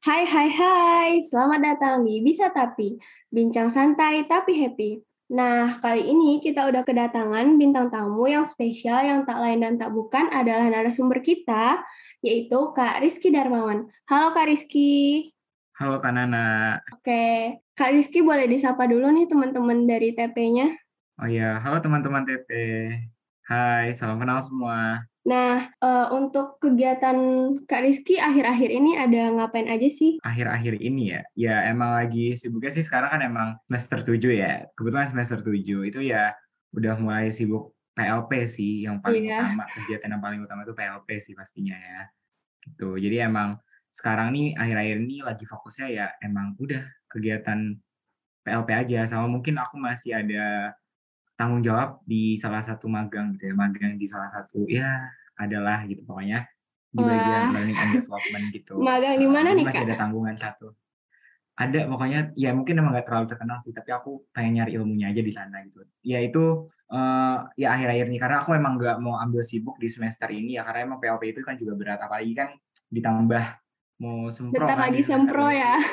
Hai hai hai, selamat datang di Bisa Tapi, bincang santai tapi happy. Nah, kali ini kita udah kedatangan bintang tamu yang spesial yang tak lain dan tak bukan adalah narasumber kita, yaitu Kak Rizky Darmawan. Halo Kak Rizky. Halo Kak Nana. Oke, Kak Rizky boleh disapa dulu nih teman-teman dari TP-nya. Oh iya, halo teman-teman TP. Hai, salam kenal semua. Nah, uh, untuk kegiatan Kak Rizky akhir-akhir ini ada ngapain aja sih? Akhir-akhir ini ya, ya emang lagi sibuknya sih sekarang kan emang semester 7 ya. Kebetulan semester 7 itu ya udah mulai sibuk PLP sih yang paling yeah. utama. Kegiatan yang paling utama itu PLP sih pastinya ya. Gitu. Jadi emang sekarang nih akhir-akhir ini lagi fokusnya ya emang udah kegiatan PLP aja sama mungkin aku masih ada tanggung jawab di salah satu magang gitu ya magang di salah satu ya adalah gitu pokoknya di bagian Wah. learning and development gitu magang di mana nih masih kak? ada tanggungan satu ada pokoknya ya mungkin emang gak terlalu terkenal sih tapi aku pengen nyari ilmunya aja di sana gitu ya itu uh, ya akhir-akhir ini karena aku emang gak mau ambil sibuk di semester ini ya karena emang PLP itu kan juga berat apalagi kan ditambah mau sempro Bentar kan lagi sempro ya.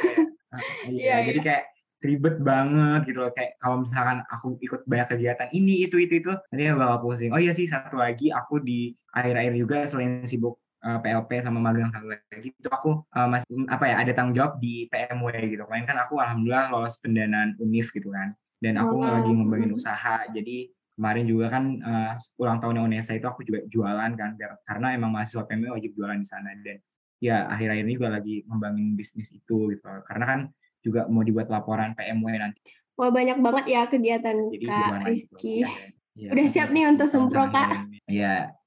Iya, yeah, jadi kayak ribet banget gitu loh. Kayak kalau misalkan aku ikut banyak kegiatan ini itu itu itu nanti bakal pusing. Oh iya sih satu lagi aku di akhir-akhir juga selain sibuk uh, eh, PLP sama magang satu lagi itu aku uh, masih apa ya ada tanggung jawab di PMW gitu. Kemarin kan aku alhamdulillah lolos pendanaan UNIF gitu kan. Dan aku oh. lagi ngembangin usaha jadi kemarin juga kan uh, ulang tahunnya UNESA itu aku juga jualan kan biar, karena emang mahasiswa PMW wajib jualan di sana. Dan ya akhir-akhir ini juga lagi ngembangin bisnis itu gitu karena kan juga mau dibuat laporan PMW nanti. Wah banyak banget ya kegiatan Jadi, Kak Rizky. Ya, ya, Udah siap nih untuk sempro Kak? Iya,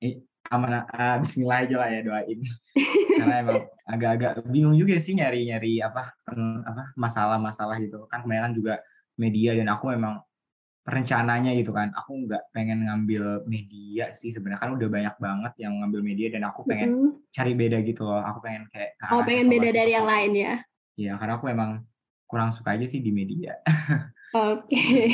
aman uh, Bismillah aja lah ya doain. Karena emang agak-agak bingung juga sih nyari-nyari apa apa masalah-masalah gitu. Kan kebanyakan juga media dan aku memang rencananya gitu kan aku nggak pengen ngambil media sih sebenarnya kan udah banyak banget yang ngambil media dan aku pengen mm -hmm. cari beda gitu loh aku pengen kayak oh pengen beda dari yang lain ya iya karena aku emang kurang suka aja sih di media. Oke. Okay.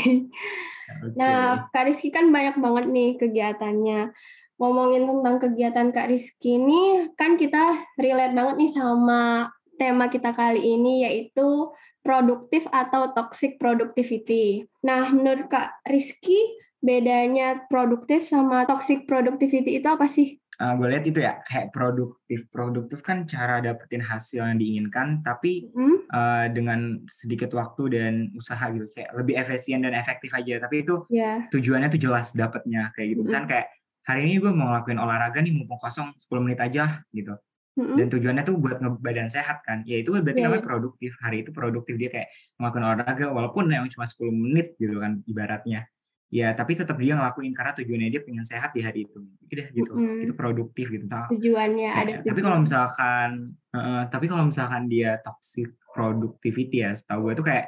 okay. Nah, Kak Rizky kan banyak banget nih kegiatannya. Ngomongin tentang kegiatan Kak Rizky ini, kan kita relate banget nih sama tema kita kali ini, yaitu produktif atau toxic productivity. Nah, menurut Kak Rizky, bedanya produktif sama toxic productivity itu apa sih? Uh, gue lihat itu ya kayak produktif produktif kan cara dapetin hasil yang diinginkan tapi hmm? uh, dengan sedikit waktu dan usaha gitu kayak lebih efisien dan efektif aja tapi itu yeah. tujuannya tuh jelas dapetnya kayak gitu misalnya kayak hari ini gue mau ngelakuin olahraga nih mumpung kosong 10 menit aja gitu hmm Dan tujuannya tuh buat badan sehat kan. Ya itu berarti yeah. namanya iya. produktif. Hari itu produktif dia kayak ngelakuin olahraga walaupun yang cuma 10 menit gitu kan ibaratnya ya tapi tetap dia ngelakuin karena tujuannya dia pengen sehat di hari itu. Udah gitu. Mm. itu produktif gitu tujuannya ada tujuan. tapi kalau misalkan uh, tapi kalau misalkan dia toxic productivity ya setahu gue itu kayak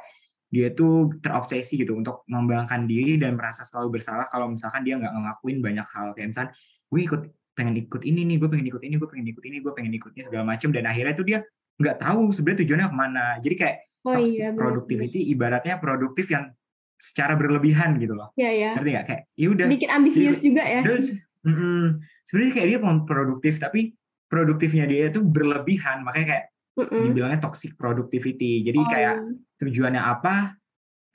dia tuh terobsesi gitu untuk mengembangkan diri dan merasa selalu bersalah kalau misalkan dia nggak ngelakuin banyak hal. Kayak misalkan gue ikut pengen ikut ini nih gue pengen ikut ini gue pengen ikut ini gue pengen ikutnya segala macam dan akhirnya tuh dia nggak tahu sebenarnya tujuannya ke mana. Jadi kayak oh, toxic iya, productivity ibaratnya produktif yang secara berlebihan gitu loh. Iya ya. Ngerti gak? Kayak ya udah. Dikit ambisius dia, juga ya. Terus, mm -mm, sebenarnya kayak dia mau produktif tapi produktifnya dia itu berlebihan makanya kayak mm -mm. dibilangnya toxic productivity. Jadi oh. kayak tujuannya apa,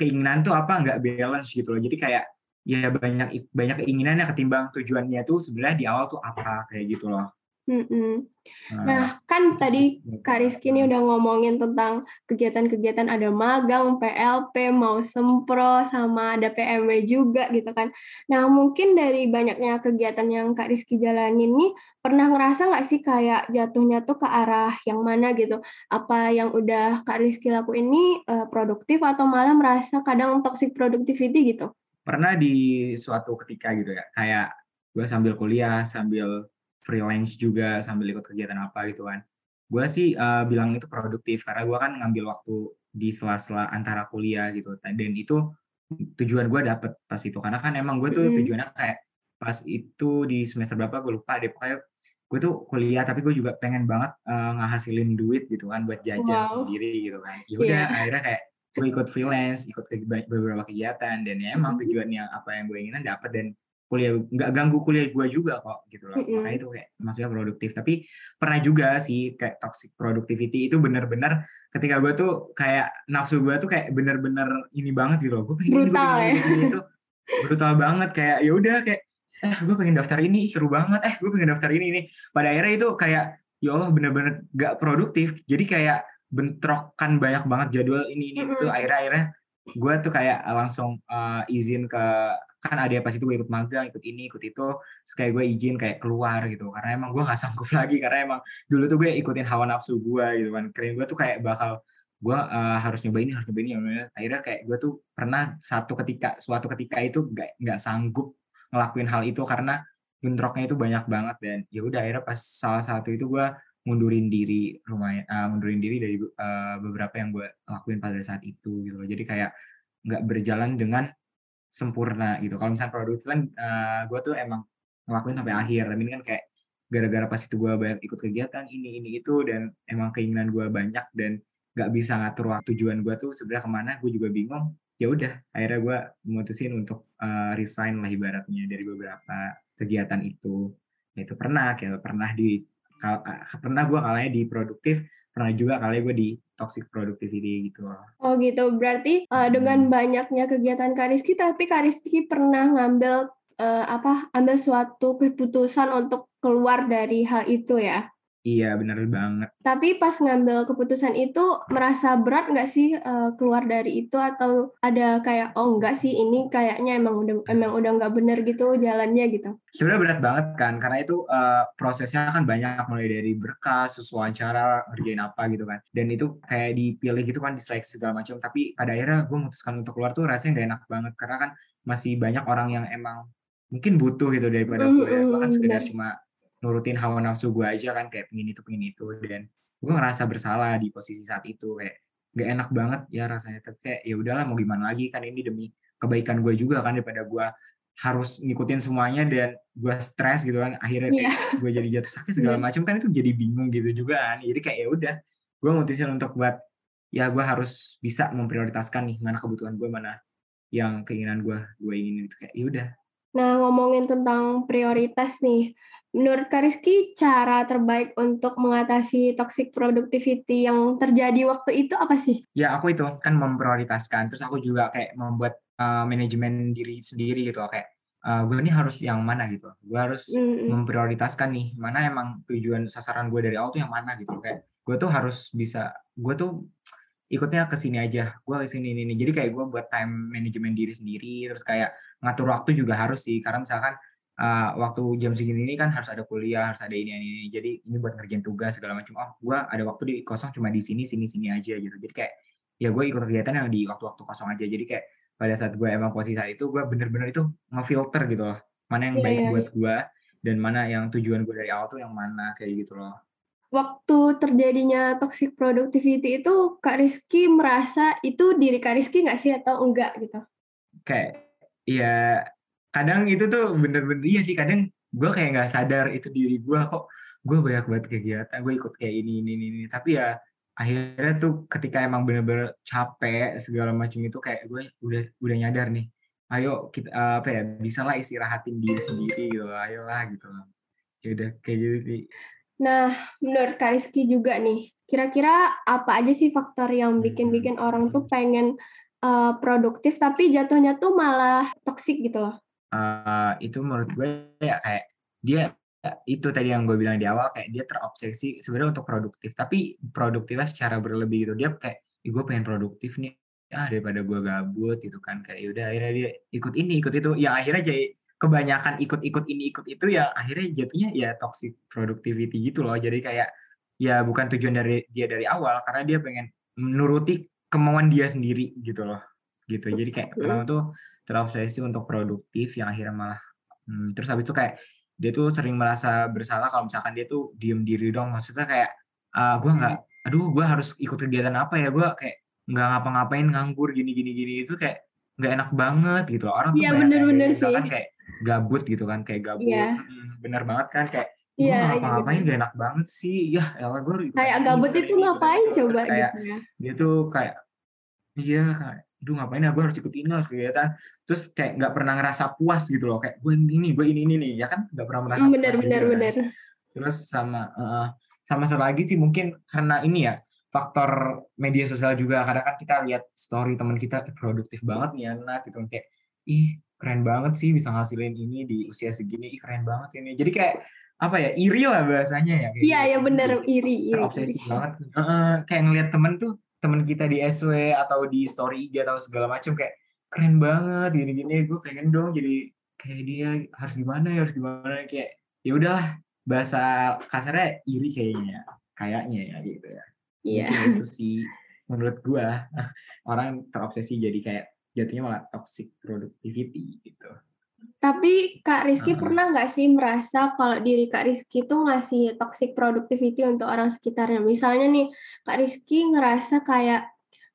keinginan tuh apa nggak balance gitu loh. Jadi kayak ya banyak banyak keinginannya ketimbang tujuannya tuh sebenarnya di awal tuh apa kayak gitu loh. Nah, nah, kan tadi Kak Rizky ini udah ngomongin tentang kegiatan-kegiatan ada magang, PLP, mau sempro, sama ada PMW juga gitu kan. Nah, mungkin dari banyaknya kegiatan yang Kak Rizky jalanin nih, pernah ngerasa nggak sih kayak jatuhnya tuh ke arah yang mana gitu? Apa yang udah Kak Rizky lakuin ini uh, produktif atau malah merasa kadang toxic productivity gitu? Pernah di suatu ketika gitu ya, kayak gue sambil kuliah, sambil freelance juga sambil ikut kegiatan apa gitu kan. Gue sih uh, bilang itu produktif karena gue kan ngambil waktu di sela-sela antara kuliah gitu. Dan itu tujuan gue dapet pas itu karena kan emang gue tuh tujuannya kayak pas itu di semester berapa gue lupa deh pokoknya gue tuh kuliah tapi gue juga pengen banget uh, ngehasilin duit gitu kan buat jajan wow. sendiri gitu kan ya udah yeah. akhirnya kayak gue ikut freelance ikut ke beberapa kegiatan dan ya emang tujuannya apa yang gue inginan dapet dan kuliah nggak ganggu kuliah gue juga kok gitu loh. Mm-hmm. makanya itu kayak maksudnya produktif. Tapi pernah juga sih kayak toxic productivity itu bener-bener ketika gue tuh kayak nafsu gue tuh kayak bener-bener ini banget gitu loh. Gue pengen brutal ini, ya. itu brutal banget. Kayak ya udah kayak eh gue pengen daftar ini seru banget. Eh gue pengen daftar ini ini. Pada akhirnya itu kayak ya Allah bener-bener gak produktif. Jadi kayak bentrokan banyak banget jadwal ini ini mm-hmm. itu akhirnya akhirnya gue tuh kayak langsung uh, izin ke kan ada pas itu gue ikut magang ikut ini ikut itu kayak gue izin kayak keluar gitu. Karena emang gue nggak sanggup lagi karena emang dulu tuh gue ikutin hawa nafsu gue gitu kan. Keren gue tuh kayak bakal gue uh, harus nyoba ini harus nyoba ini akhirnya kayak gue tuh pernah satu ketika suatu ketika itu nggak nggak sanggup ngelakuin hal itu karena bentroknya itu banyak banget. Dan ya udah akhirnya pas salah satu itu gue mundurin diri rumah uh, mundurin diri dari uh, beberapa yang gue lakuin pada saat itu gitu jadi kayak nggak berjalan dengan sempurna gitu. Kalau misalnya produktif kan uh, gue tuh emang ngelakuin sampai akhir. Tapi ini kan kayak gara-gara pas itu gue banyak ikut kegiatan ini ini itu dan emang keinginan gue banyak dan nggak bisa ngatur waktu tujuan gue tuh sebenarnya ke mana gue juga bingung ya udah akhirnya gue memutusin untuk uh, resign lah ibaratnya dari beberapa kegiatan itu itu pernah kayak pernah di kal, pernah gue kalanya di produktif pernah juga kali gue di toxic productivity gitu. Oh gitu, berarti uh, dengan banyaknya kegiatan Kariski, tapi Kariski pernah ngambil uh, apa, ambil suatu keputusan untuk keluar dari hal itu ya? Iya benar banget. Tapi pas ngambil keputusan itu merasa berat nggak sih uh, keluar dari itu atau ada kayak oh enggak sih ini kayaknya emang udah emang udah nggak bener gitu jalannya gitu. Sebenarnya berat banget kan karena itu uh, prosesnya kan banyak mulai dari berkas, wawancara, ngerjain apa gitu kan. Dan itu kayak dipilih gitu kan diseleksi segala macam. Tapi pada akhirnya gue memutuskan untuk keluar tuh rasanya nggak enak banget karena kan masih banyak orang yang emang mungkin butuh gitu daripada gue. Mm, bahkan sekedar cuma nurutin hawa nafsu gue aja kan kayak pengen itu pengen itu. Dan gue ngerasa bersalah di posisi saat itu kayak gak enak banget ya rasanya. Tapi kayak ya udahlah mau gimana lagi? Kan ini demi kebaikan gue juga kan daripada gue harus ngikutin semuanya dan gue stres gitu kan akhirnya yeah. gue jadi jatuh sakit segala iya. macam kan itu jadi bingung gitu juga kan. Jadi kayak ya udah gue mutusin untuk buat ya gue harus bisa memprioritaskan nih mana kebutuhan gue mana yang keinginan gue gue ingin. Itu kayak ya udah. Nah, ngomongin tentang prioritas nih, menurut Kariski cara terbaik untuk mengatasi toxic productivity yang terjadi waktu itu apa sih? Ya, aku itu kan memprioritaskan. Terus aku juga kayak membuat uh, manajemen diri sendiri gitu kayak uh, gue ini harus yang mana gitu. Gue harus mm. memprioritaskan nih mana emang tujuan sasaran gue dari awal tuh yang mana gitu kayak gue tuh harus bisa gue tuh ikutnya ke sini aja gue ke sini ini jadi kayak gue buat time management diri sendiri terus kayak ngatur waktu juga harus sih karena misalkan uh, waktu jam segini ini kan harus ada kuliah harus ada ini ini, ini. jadi ini buat ngerjain tugas segala macam oh gue ada waktu di kosong cuma di sini sini sini aja gitu jadi kayak ya gue ikut kegiatan yang di waktu-waktu kosong aja jadi kayak pada saat gue emang posisi saat itu gue bener-bener itu ngefilter gitu loh mana yang yeah, baik yeah, buat yeah. gue dan mana yang tujuan gue dari awal tuh yang mana kayak gitu loh waktu terjadinya toxic productivity itu Kak Rizky merasa itu diri Kak Rizky nggak sih atau enggak gitu? Kayak ya kadang itu tuh bener-bener iya sih kadang gue kayak nggak sadar itu diri gue kok gue banyak banget kegiatan gue ikut kayak ini ini ini tapi ya akhirnya tuh ketika emang bener-bener capek segala macam itu kayak gue udah udah nyadar nih ayo kita apa ya bisa lah istirahatin diri sendiri gitu ayolah gitu. Ya udah kayak gitu sih. Nah, menurut Kariski juga nih, kira-kira apa aja sih faktor yang bikin-bikin orang tuh pengen uh, produktif tapi jatuhnya tuh malah toksik gitu loh? Uh, itu menurut gue ya kayak dia itu tadi yang gue bilang di awal kayak dia terobsesi sebenarnya untuk produktif tapi produktifnya secara berlebih gitu. Dia kayak gue pengen produktif nih ah daripada gue gabut gitu kan. Kayak yaudah akhirnya dia ikut ini ikut itu. Yang akhirnya jadi kebanyakan ikut-ikut ini ikut itu ya akhirnya jatuhnya ya toxic productivity gitu loh. Jadi kayak ya bukan tujuan dari dia dari awal karena dia pengen menuruti kemauan dia sendiri gitu loh gitu jadi kayak pertama tuh terobsesi untuk produktif yang akhirnya malah hmm, terus habis itu kayak dia tuh sering merasa bersalah kalau misalkan dia tuh diem diri dong maksudnya kayak uh, ah, gue nggak aduh gue harus ikut kegiatan apa ya gue kayak nggak ngapa-ngapain nganggur gini gini gini itu kayak nggak enak banget gitu loh. orang tuh ya, bener-bener sih. kan kayak gabut gitu kan kayak gabut yeah. bener banget kan kayak Iya, yeah, ngapa-ngapain iya, gak enak banget sih. Ya, elah gue kayak gabut itu ngapain gitu. coba kayak, gitu ya. Dia tuh kayak iya kayak aduh ngapain ya? Gue harus ikut ini harus kegiatan terus kayak nggak pernah ngerasa puas gitu loh kayak gue ini gue ini ini nih ya kan? Nggak pernah merasa bener, puas bener, gitu, bener. Kan? terus sama uh, sama satu lagi sih mungkin karena ini ya faktor media sosial juga. Kadang kan kita lihat story teman kita produktif banget nih anak gitu kayak ih keren banget sih bisa ngasilin ini di usia segini. Ih keren banget sih ini. Jadi kayak apa ya iri lah bahasanya ya iya gitu. ya bener iri iri obsesi banget. Uh, kayak ngeliat temen tuh temen kita di SW atau di story IG atau segala macam kayak keren banget gini-gini gue pengen dong jadi kayak dia harus gimana ya harus gimana kayak ya udahlah bahasa kasarnya iri kayaknya kayaknya ya gitu ya. Iya. Itu sih menurut gue orang terobsesi jadi kayak jatuhnya malah toxic productivity gitu tapi Kak Rizky uh, pernah nggak sih merasa kalau diri Kak Rizky tuh ngasih toxic productivity untuk orang sekitarnya? Misalnya nih, Kak Rizky ngerasa kayak,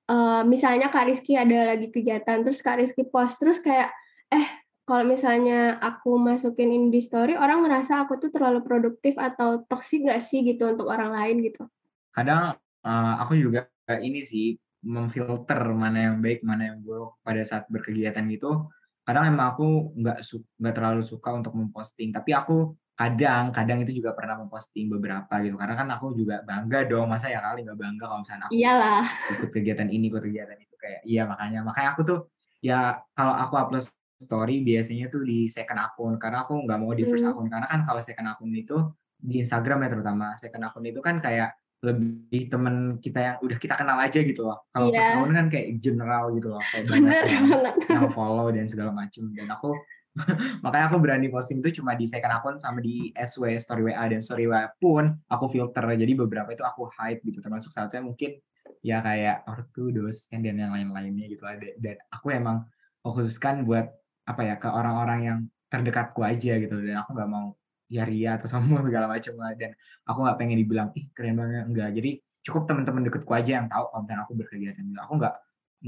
uh, misalnya Kak Rizky ada lagi kegiatan, terus Kak Rizky post, terus kayak, eh kalau misalnya aku masukin ini di story, orang ngerasa aku tuh terlalu produktif atau toxic nggak sih gitu untuk orang lain gitu? Kadang uh, aku juga ini sih, memfilter mana yang baik, mana yang buruk pada saat berkegiatan gitu kadang emang aku nggak nggak terlalu suka untuk memposting tapi aku kadang kadang itu juga pernah memposting beberapa gitu karena kan aku juga bangga dong masa ya kali nggak bangga kalau misalnya aku Iyalah. ikut kegiatan ini ikut kegiatan itu kayak iya makanya makanya aku tuh ya kalau aku upload story biasanya tuh di second akun karena aku nggak mau di first hmm. akun karena kan kalau second akun itu di Instagram ya terutama second akun itu kan kayak lebih temen kita yang udah kita kenal aja gitu loh. Kalau yeah. first kan kayak general gitu loh, kayak banyak yang, yang follow dan segala macam. Dan aku makanya aku berani posting itu cuma di second akun sama di SW story WA dan story WA pun aku filter. Jadi beberapa itu aku hide gitu termasuk satunya mungkin ya kayak ortu, dosen dan yang lain-lainnya gitu lah. Dan aku emang khususkan buat apa ya ke orang-orang yang terdekatku aja gitu dan aku nggak mau ya ria atau sombong segala macam lah. Dan aku nggak pengen dibilang ih keren banget. Enggak jadi cukup teman-teman deketku aja yang tahu konten aku berkegiatan. Aku nggak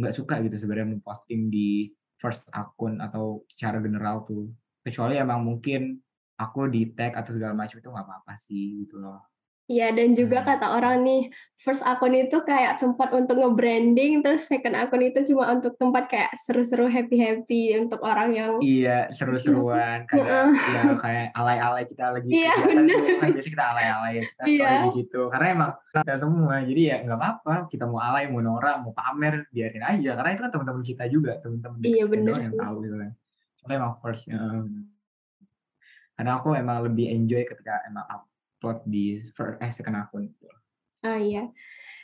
nggak suka gitu sebenarnya memposting di first akun atau secara general tuh. Kecuali emang mungkin aku di tag atau segala macam itu nggak apa-apa sih gitu loh Iya, dan juga hmm. kata orang nih, first akun itu kayak tempat untuk nge-branding, terus second akun itu cuma untuk tempat kayak seru-seru happy-happy untuk orang yang... Iya, seru-seruan, kayak ya, kayak alay-alay kita lagi iya, bener. kan biasa kita alay-alay ya, kita iya. di situ. Karena emang kita semua, jadi ya nggak apa-apa, kita mau alay, mau norak, mau pamer, biarin aja. Karena itu kan teman-teman kita juga, teman-teman iya, bener yang tahu gitu kan. Soalnya emang first, ya. karena aku emang lebih enjoy ketika emang upload di first, eh, second akun. Oh iya.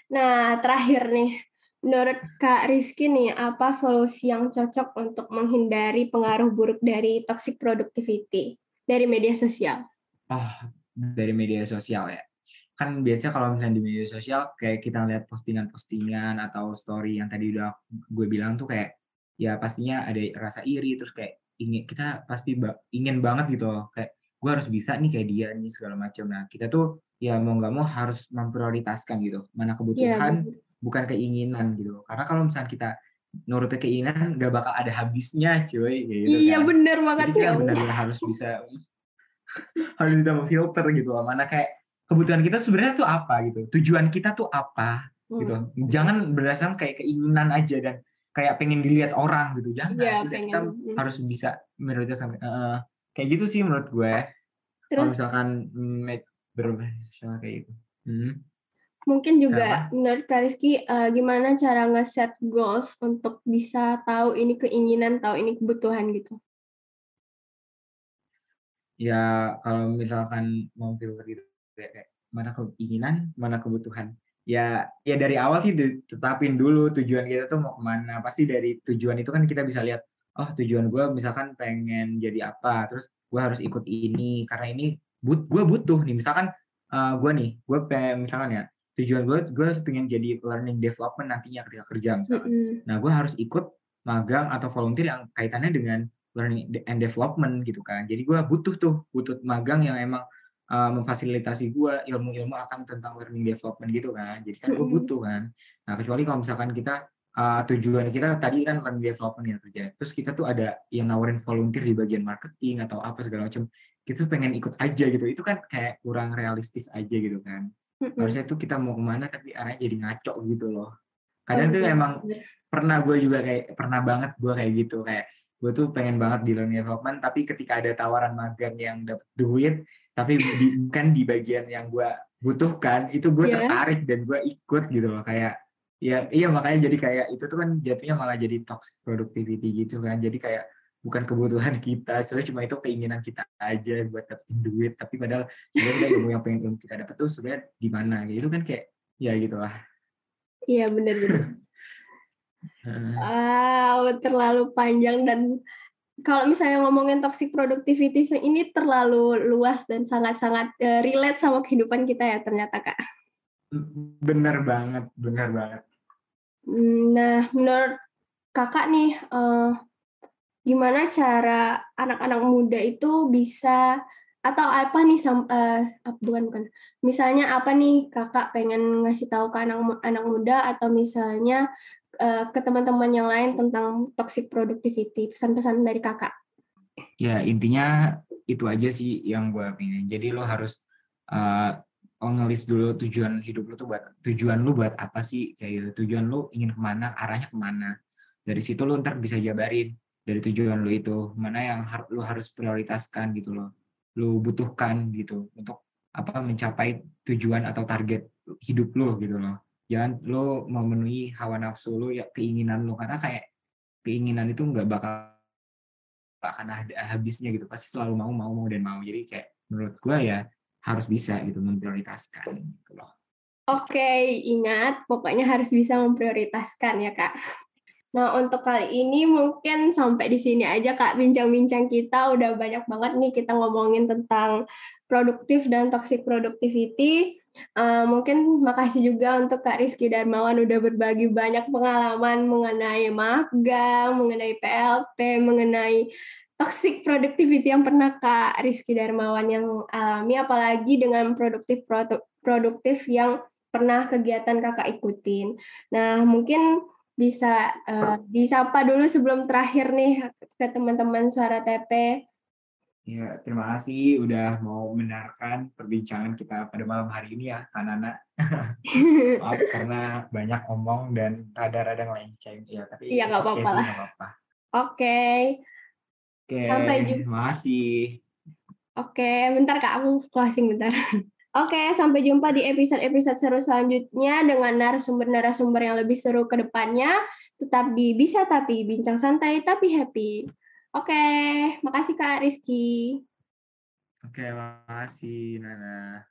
Nah, terakhir nih, menurut Kak Rizky nih, apa solusi yang cocok untuk menghindari pengaruh buruk dari toxic productivity dari media sosial? Oh, dari media sosial ya. Kan biasanya kalau misalnya di media sosial, kayak kita lihat postingan-postingan atau story yang tadi udah gue bilang tuh kayak, ya pastinya ada rasa iri, terus kayak ingin kita pasti ingin banget gitu loh, kayak gue harus bisa nih kayak dia nih segala macam nah kita tuh ya mau nggak mau harus memprioritaskan gitu mana iya, kebutuhan yeah. bukan keinginan gitu karena kalau misalnya kita nurutin keinginan nggak bakal ada habisnya cuy gitu iya kan. bener banget Jadi ya benar-benar harus bisa harus bisa memfilter gitu loh mana kayak kebutuhan kita sebenarnya tuh apa gitu tujuan kita tuh apa hmm. gitu jangan berdasarkan kayak keinginan aja dan kayak pengen dilihat orang gitu jangan yeah, kita hmm. harus bisa prioritaskan uh, kayak gitu sih menurut gue. Terus, kalau misalkan make berprofesional kayak gitu. Hmm. mungkin juga Kenapa? menurut Kak Rizky uh, gimana cara nge-set goals untuk bisa tahu ini keinginan tahu ini kebutuhan gitu? Ya kalau misalkan mau filter gitu kayak mana keinginan mana kebutuhan. Ya ya dari awal sih ditetapin dulu tujuan kita tuh mau ke mana. Pasti dari tujuan itu kan kita bisa lihat oh tujuan gue misalkan pengen jadi apa terus gue harus ikut ini karena ini but gue butuh nih misalkan uh, eh, gue nih gue pengen misalkan ya tujuan gue gue pengen jadi learning development nantinya ketika kerja misalkan. Mm -hmm. nah gue harus ikut magang atau volunteer yang kaitannya dengan learning and development gitu kan. Jadi gue butuh tuh butuh magang yang emang uh, memfasilitasi gue ilmu-ilmu akan tentang learning development gitu kan. Jadi kan gue butuh kan. Nah kecuali kalau misalkan kita uh, tujuan kita tadi kan learning development ya kerja. Terus kita tuh ada yang nawarin volunteer di bagian marketing atau apa segala macam. Kita tuh pengen ikut aja gitu. Itu kan kayak kurang realistis aja gitu kan. Harusnya tuh kita mau ke mana tapi arahnya jadi ngaco gitu loh. kadang oh, tuh emang pernah gue juga kayak pernah banget gue kayak gitu kayak gue tuh pengen banget di learning development tapi ketika ada tawaran magang yang dapat duit tapi di, bukan di bagian yang gue butuhkan itu gue yeah. tertarik dan gue ikut gitu loh kayak ya iya makanya jadi kayak itu tuh kan jatuhnya malah jadi toxic productivity gitu kan. Jadi kayak bukan kebutuhan kita sebenarnya cuma itu keinginan kita aja buat dapetin duit. Tapi padahal sebenarnya ilmu yang pengen kita dapat tuh sebenarnya di mana gitu kan kayak ya gitulah iya benar-benar wow terlalu panjang dan kalau misalnya ngomongin toxic productivity ini terlalu luas dan sangat-sangat uh, relate sama kehidupan kita ya ternyata kak. Bener banget, bener banget. Hmm, nah, menurut kakak nih, uh, gimana cara anak-anak muda itu bisa atau apa nih uh, bukan bukan. Misalnya apa nih kakak pengen ngasih tahu ke anak anak muda atau misalnya uh, ke teman-teman yang lain tentang toxic productivity? Pesan-pesan dari kakak. Ya intinya itu aja sih yang gue pengen jadi lo harus uh, ngelis dulu tujuan hidup lo tuh buat tujuan lo buat apa sih? Kayak gitu. tujuan lo ingin ke mana arahnya ke mana? Dari situ lo ntar bisa jabarin dari tujuan lo itu mana yang har lo harus prioritaskan gitu loh. Lo butuhkan gitu untuk apa mencapai tujuan atau target hidup lo gitu loh. Jangan lo memenuhi hawa nafsu lo ya keinginan lo karena kayak keinginan itu nggak bakal akan ada habisnya gitu. Pasti selalu mau mau mau dan mau. Jadi kayak menurut gue ya harus bisa gitu memprioritaskan gitu loh. Oke ingat pokoknya harus bisa memprioritaskan ya kak. Nah, untuk kali ini mungkin sampai di sini aja Kak. Bincang-bincang kita udah banyak banget nih kita ngomongin tentang produktif dan toxic productivity. Uh, mungkin makasih juga untuk Kak Rizky Darmawan udah berbagi banyak pengalaman mengenai magang, mengenai PLP, mengenai toxic productivity yang pernah Kak Rizky Darmawan yang alami, apalagi dengan produktif produktif yang pernah kegiatan kakak ikutin. Nah mungkin bisa uh, disapa dulu sebelum terakhir nih ke teman-teman suara TP. Ya, terima kasih udah mau mendengarkan perbincangan kita pada malam hari ini ya, Kanana. Maaf karena banyak omong dan rada-rada ngelenceng. Ya, tapi Iya, nggak apa-apa lah. Oke. Oke. Sampai jumpa. Terima kasih. Oke, bentar Kak, aku closing bentar. Oke, sampai jumpa di episode-episode seru selanjutnya dengan narasumber-narasumber yang lebih seru ke depannya. Tetap di Bisa Tapi, Bincang Santai Tapi Happy. Oke, makasih Kak Rizky. Oke, makasih Nana.